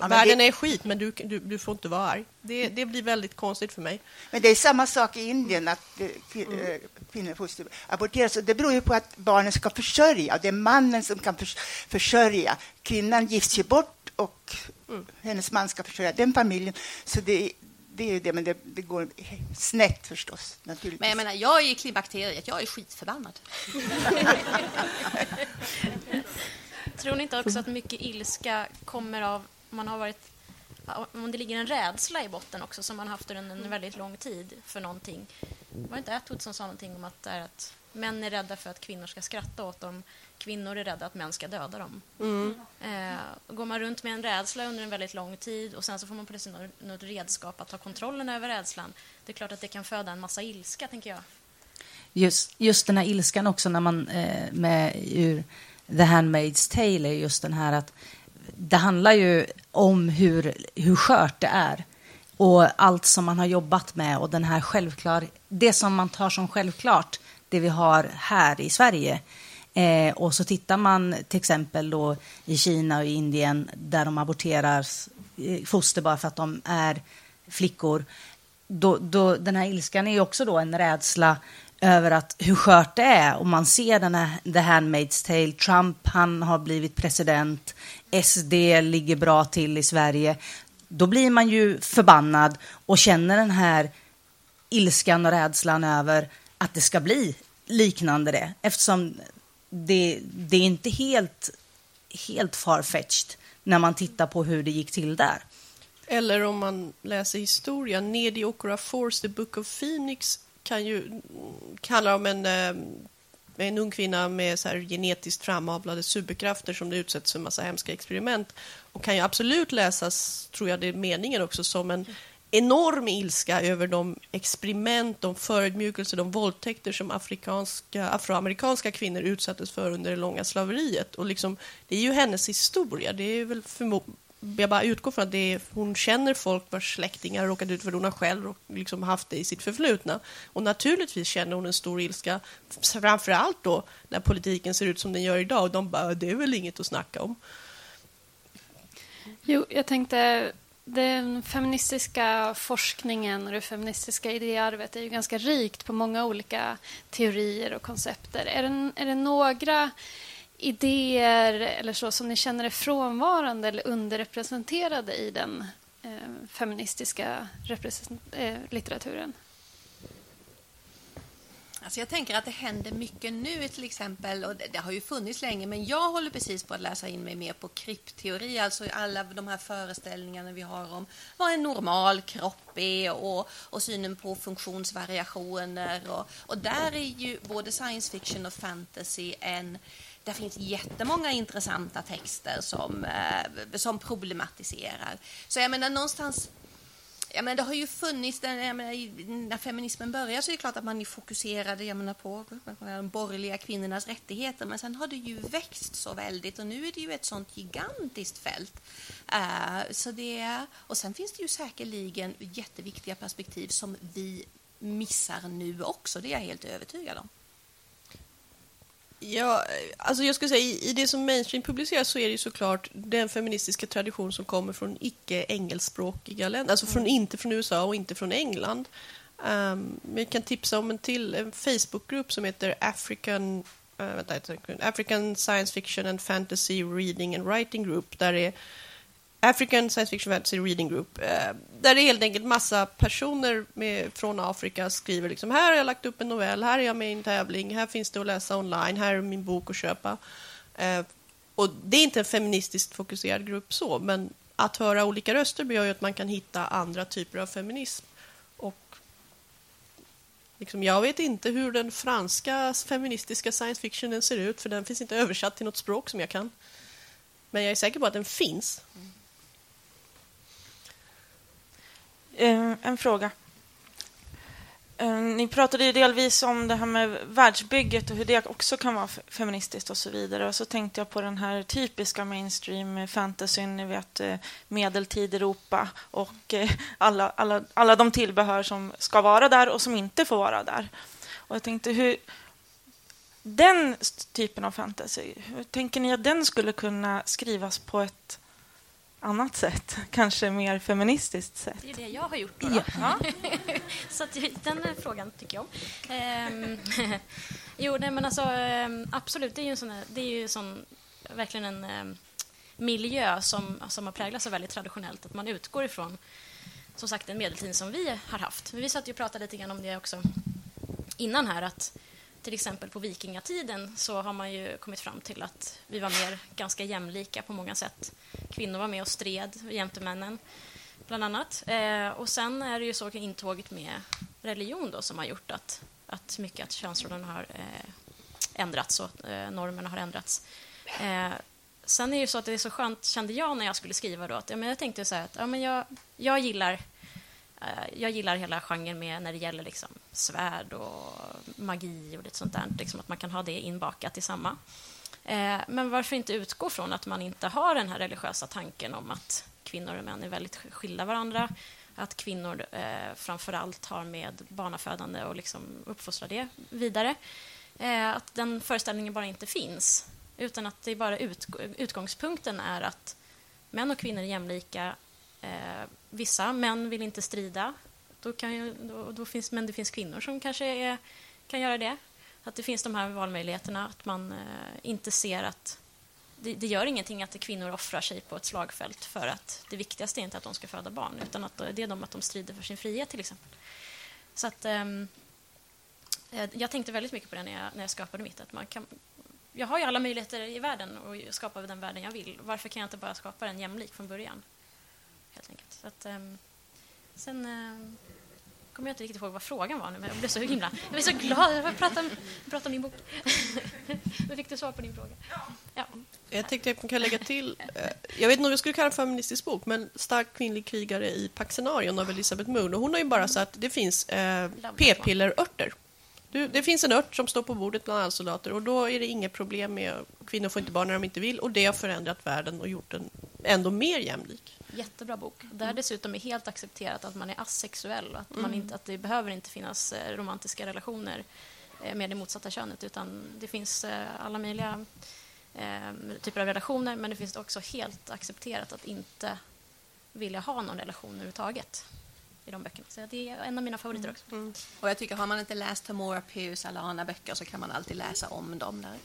men Världen det- är skit, men du, du, du får inte vara arg. Det, det blir väldigt konstigt för mig. Men det är samma sak i Indien, att eh, kvi- eh, kvinnor foster aborteras. Och det beror ju på att barnen ska försörja. Det är mannen som kan förs- försörja. Kvinnan gifts ju bort och hennes man ska försörja den familjen. Så det, det är det, men det, det går snett förstås. Naturligtvis. Men jag menar, jag är i klimakteriet, jag är skitförbannad. Tror ni inte också att mycket ilska kommer av man har varit om det ligger en rädsla i botten också som man haft under en väldigt lång tid för någonting. Var det inte Atwood som sa någonting om att, det är att män är rädda för att kvinnor ska skratta åt dem, kvinnor är rädda att män ska döda dem. Eh, och går man runt med en rädsla under en väldigt lång tid och sen så får man plötsligt något, något redskap att ta kontrollen över rädslan. Det är klart att det kan föda en massa ilska, tänker jag. Just, just den här ilskan också när man eh, med ur The Handmaid's Tale är just den här att det handlar ju om hur, hur skört det är och allt som man har jobbat med och den här självklar, det som man tar som självklart, det vi har här i Sverige. Eh, och så tittar man till exempel då i Kina och i Indien där de aborterar eh, foster bara för att de är flickor. Då, då, den här ilskan är ju också då en rädsla över att hur skört det är. Och man ser den här The Handmaid's Tale. Trump, han har blivit president. SD ligger bra till i Sverige. Då blir man ju förbannad och känner den här ilskan och rädslan över att det ska bli liknande det. Eftersom det, det är inte helt, helt farfetched när man tittar på hur det gick till där. Eller om man läser historia, Nedi Okora Force, The Book of Phoenix, kan ju kalla om en eh, en ung kvinna med så här genetiskt framavlade superkrafter som det utsätts för en massa hemska experiment och kan ju absolut läsas, tror jag det är meningen också, som en enorm ilska över de experiment, de förödmjukelser, de våldtäkter som afrikanska, afroamerikanska kvinnor utsattes för under det långa slaveriet. Och liksom, det är ju hennes historia. Det är väl jag bara utgår från att det är, hon känner folk vars släktingar har råkat ut för det. Hon har själv liksom haft det i sitt förflutna. Och naturligtvis känner hon en stor ilska, framför allt då när politiken ser ut som den gör idag. Och de bara, det är väl inget att snacka om. Jo, jag tänkte den feministiska forskningen och det feministiska idéarvet är ju ganska rikt på många olika teorier och koncepter. Är det, är det några idéer eller så som ni känner är frånvarande eller underrepresenterade i den eh, feministiska eh, litteraturen? Alltså jag tänker att det händer mycket nu till exempel, och det, det, har ju funnits länge, men jag håller precis på att läsa in mig mer på krypteori, alltså alla de här föreställningarna vi har om vad en normal kropp är och, och synen på funktionsvariationer. Och, och där är ju både science fiction och fantasy en det finns jättemånga intressanta texter som, eh, som problematiserar. Så jag menar någonstans jag menar, det har ju funnits, jag menar, när feminismen började så är det klart att man fokuserade jag menar, på de borgerliga kvinnornas rättigheter men sen har det ju växt så väldigt och nu är det ju ett sånt gigantiskt fält. Uh, så det, och sen finns det ju säkerligen jätteviktiga perspektiv som vi missar nu också, det är jag helt övertygad om. Ja, alltså jag skulle säga i, i det som mainstream publiceras så är det såklart den feministiska tradition som kommer från icke-engelskspråkiga länder, alltså från, mm. inte från USA och inte från England. Um, vi kan tipsa om en till en Facebookgrupp som heter African, uh, vänta, African Science Fiction and Fantasy Reading and Writing Group där det är African Science Fiction Fantasy Reading Group. Eh, där det helt enkelt massa personer med, från Afrika skriver liksom här har jag lagt upp en novell, här är jag med i en tävling, här finns det att läsa online, här är min bok att köpa. Eh, och det är inte en feministiskt fokuserad grupp så, men att höra olika röster gör ju att man kan hitta andra typer av feminism. Och liksom, jag vet inte hur den franska feministiska science fictionen ser ut, för den finns inte översatt till något språk som jag kan. Men jag är säker på att den finns. Mm. Eh, Eh, en fråga. Eh, ni pratade ju delvis om det här med världsbygget och hur det också kan vara feministiskt och så vidare. Och så tänkte jag på den här typiska mainstream fantasyn, ni vet eh, medeltid Europa och eh, alla, alla, alla de tillbehör som ska vara där och som inte får vara där. Och jag tänkte hur den typen av fantasy, hur tänker ni att den skulle kunna skrivas på ett annat sätt, kanske mer feministiskt sätt. Det är det jag har gjort då. då. Ja. så att, den frågan tycker jag om. Ehm, jo, nej, men alltså ehm, absolut, det är ju en sån, det är ju sån, verkligen en um, miljö som, som har präglats av väldigt traditionellt, att man utgår ifrån som sagt den medeltid som vi har haft. Vi satt ju och pratade lite grann om det också innan här, att till exempel på vikingatiden så har man ju kommit fram till att vi var mer ganska jämlika på många sätt. Kvinnor var med och stred jämte männen, bland annat. Eh, och sen är det ju så intåget med religion då, som har gjort att, att mycket att könsrollerna har eh, ändrats och eh, normerna har ändrats. Eh, sen är det ju så att det är så skönt, kände jag när jag skulle skriva då, att ja, men jag tänkte så här att ja, men jag, jag gillar Eh, jag gillar hela genren med när det gäller liksom svärd och magi och lite sånt där. Liksom att man kan ha det inbakat i samma. Eh, men varför inte utgå från att man inte har den här religiösa tanken om att kvinnor och män är väldigt skilda varandra. Att kvinnor eh, framför allt har med barnafödande och liksom uppfostra det vidare. Eh, att den föreställningen bara inte finns. Utan att det bara utgångspunkten är att män och kvinnor är jämlika eh, vissa män vill inte strida, då kan ju, då, då, finns, men det finns kvinnor som kanske är, kan göra det. Att det finns de här valmöjligheterna, att man eh, inte ser att det, det, gör ingenting att kvinnor offrar sig på ett slagfält för att det viktigaste är inte att de ska föda barn, utan att det är de att de strider för sin frihet till exempel. Så att, ehm, eh, jag tänkte väldigt mycket på det när jag, när jag skapade mitt. Att man kan, jag har ju alla möjligheter i världen att skapa den världen jag vill. Varför kan jag inte bara skapa den jämlik från början? Helt enkelt. Så att, um, sen... Um, kommer jag inte riktigt ihåg vad frågan var nu, men jag blev så himla... Jag blev så glad. Jag vill prata, prata om min bok. Då fick du svar på din fråga. Ja. Jag tänkte att man kan lägga till, eh, jag vet inte om jag skulle kalla det feministisk bok, men Stark kvinnlig krigare i Paxenarion av Elisabeth Moon. Och hon har ju bara sagt att det finns eh, p-pillerörter. Du, det finns en ört som står på bordet bland alla soldater och då är det inget problem med kvinnor får inte barn när de inte vill och det har förändrat världen och gjort den ändå mer jämlik. Jättebra bok. Där dessutom är helt accepterat att man är asexuell och att, man inte, att det behöver inte finnas eh, romantiska relationer eh, med det motsatta könet utan det finns eh, alla möjliga typer av relationer men det finns också helt accepterat att inte vilja ha någon relation överhuvudtaget i de böckerna. Så det är en av mina favoriter också. Och jag tycker, har man inte läst Tamora Pierce alla andra böcker så kan man alltid läsa om dem. Där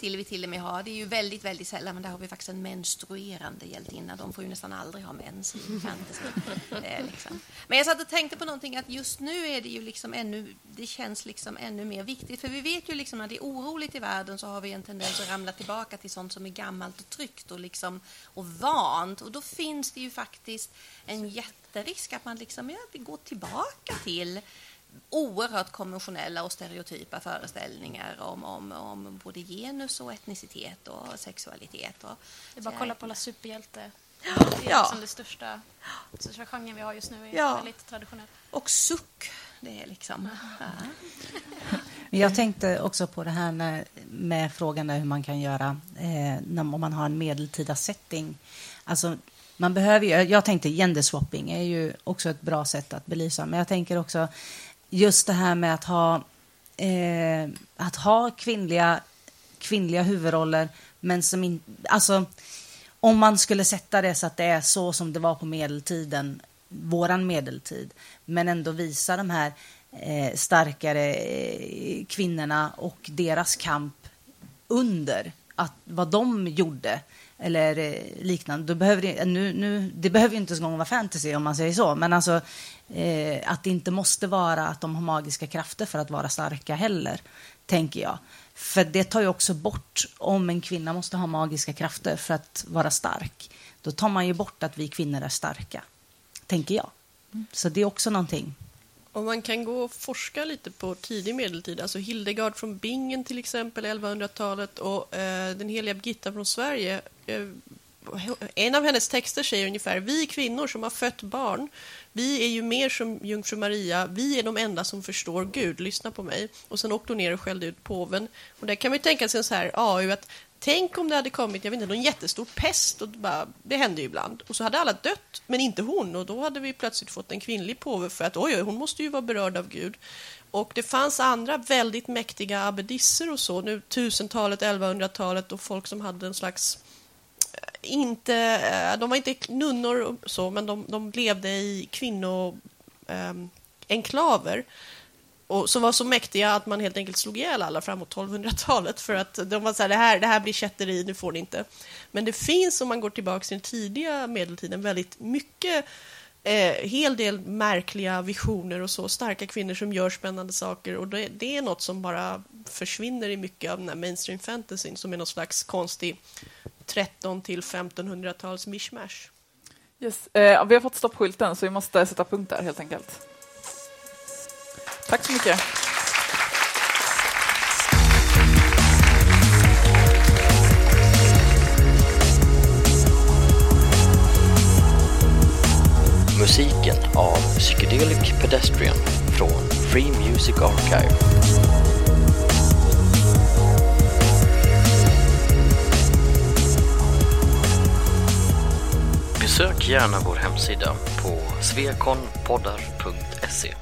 till vi till och med har, det är ju väldigt, väldigt sällan, men där har vi faktiskt en menstruerande hjältinna. De får ju nästan aldrig ha mens i fantasy. eh, liksom. Men jag satt och tänkte på någonting att just nu är det ju liksom ännu, det känns liksom ännu mer viktigt. För vi vet ju liksom när det är oroligt i världen så har vi en tendens att ramla tillbaka till sånt som är gammalt och tryggt och, liksom, och vant. Och då finns det ju faktiskt en jätterisk att man liksom, ja, vi går tillbaka till oerhört konventionella och stereotypa föreställningar om, om, om både genus och etnicitet och sexualitet. Och, Det är bara att kolla på alla superhjälte. Ja. Det är Ja. liksom det största, största genren vi har just nu. är Ja. väldigt traditionell. Och suck, det är liksom... Ja. Men Jag tänkte också på det här med, med frågan hur man kan göra eh, när, om man har en medeltida setting. Alltså, man behöver ju, jag tänkte genderswapping är ju också ett bra sätt att belysa, men jag tänker också just det här med att ha, eh, att ha kvinnliga, kvinnliga huvudroller, men som inte... Alltså, om man skulle sätta det så att det är så som det var på medeltiden, våran medeltid, men ändå visa de här eh, starkare eh, kvinnorna och deras kamp under att, vad de gjorde eller eh, liknande. Då behöver det, nu, nu, det behöver ju inte ens vara fantasy om man säger så, men alltså eh, att det inte måste vara att de har magiska krafter för att vara starka heller, tänker jag. För det tar ju också bort, om en kvinna måste ha magiska krafter för att vara stark, då tar man ju bort att vi kvinnor är starka, tänker jag. Så det är också någonting. Och man kan gå och forska lite på tidig medeltid, alltså Hildegard från Bingen till exempel, 1100-talet och eh, den heliga Birgitta från Sverige. Eh, en av hennes texter säger ungefär, vi kvinnor som har fött barn, vi är ju mer som jungfru Maria, vi är de enda som förstår Gud, lyssna på mig. Och sen åkte hon ner och skällde ut påven. Och där kan man ju tänka sig så här AU att Tänk om det hade kommit jag vet inte, någon jättestor pest. Och bara, det hände ju ibland. Och så hade alla dött, men inte hon. Och då hade vi plötsligt fått en kvinnlig påve för att oj, oj, hon måste ju vara berörd av Gud. Och det fanns andra väldigt mäktiga abbedisser och så, nu 1000-talet, 1100-talet och folk som hade en slags eh, inte, eh, de var inte nunnor och så, men de, de levde i kvinnoenklaver eh, och som var så mäktiga att man helt enkelt slog ihjäl alla framåt 1200-talet för att de var så här, det här, det här blir kätteri, nu får ni inte. Men det finns, om man går tillbaka till den tidiga medeltiden, väldigt mycket eh, hel del märkliga visioner och så, starka kvinnor som gör spännande saker och det, det är något som bara försvinner i mycket av den här mainstream fantasyn som är någon slags konstig 13 till 1500-tals mishmash. Yes. Eh, vi har fått stoppskylten så vi måste sätta punkt där helt enkelt. Tack så mycket. Musiken av Psychedelic Pedestrian från Free Music Archive. Besök gärna vår hemsida på svekonpoddar.se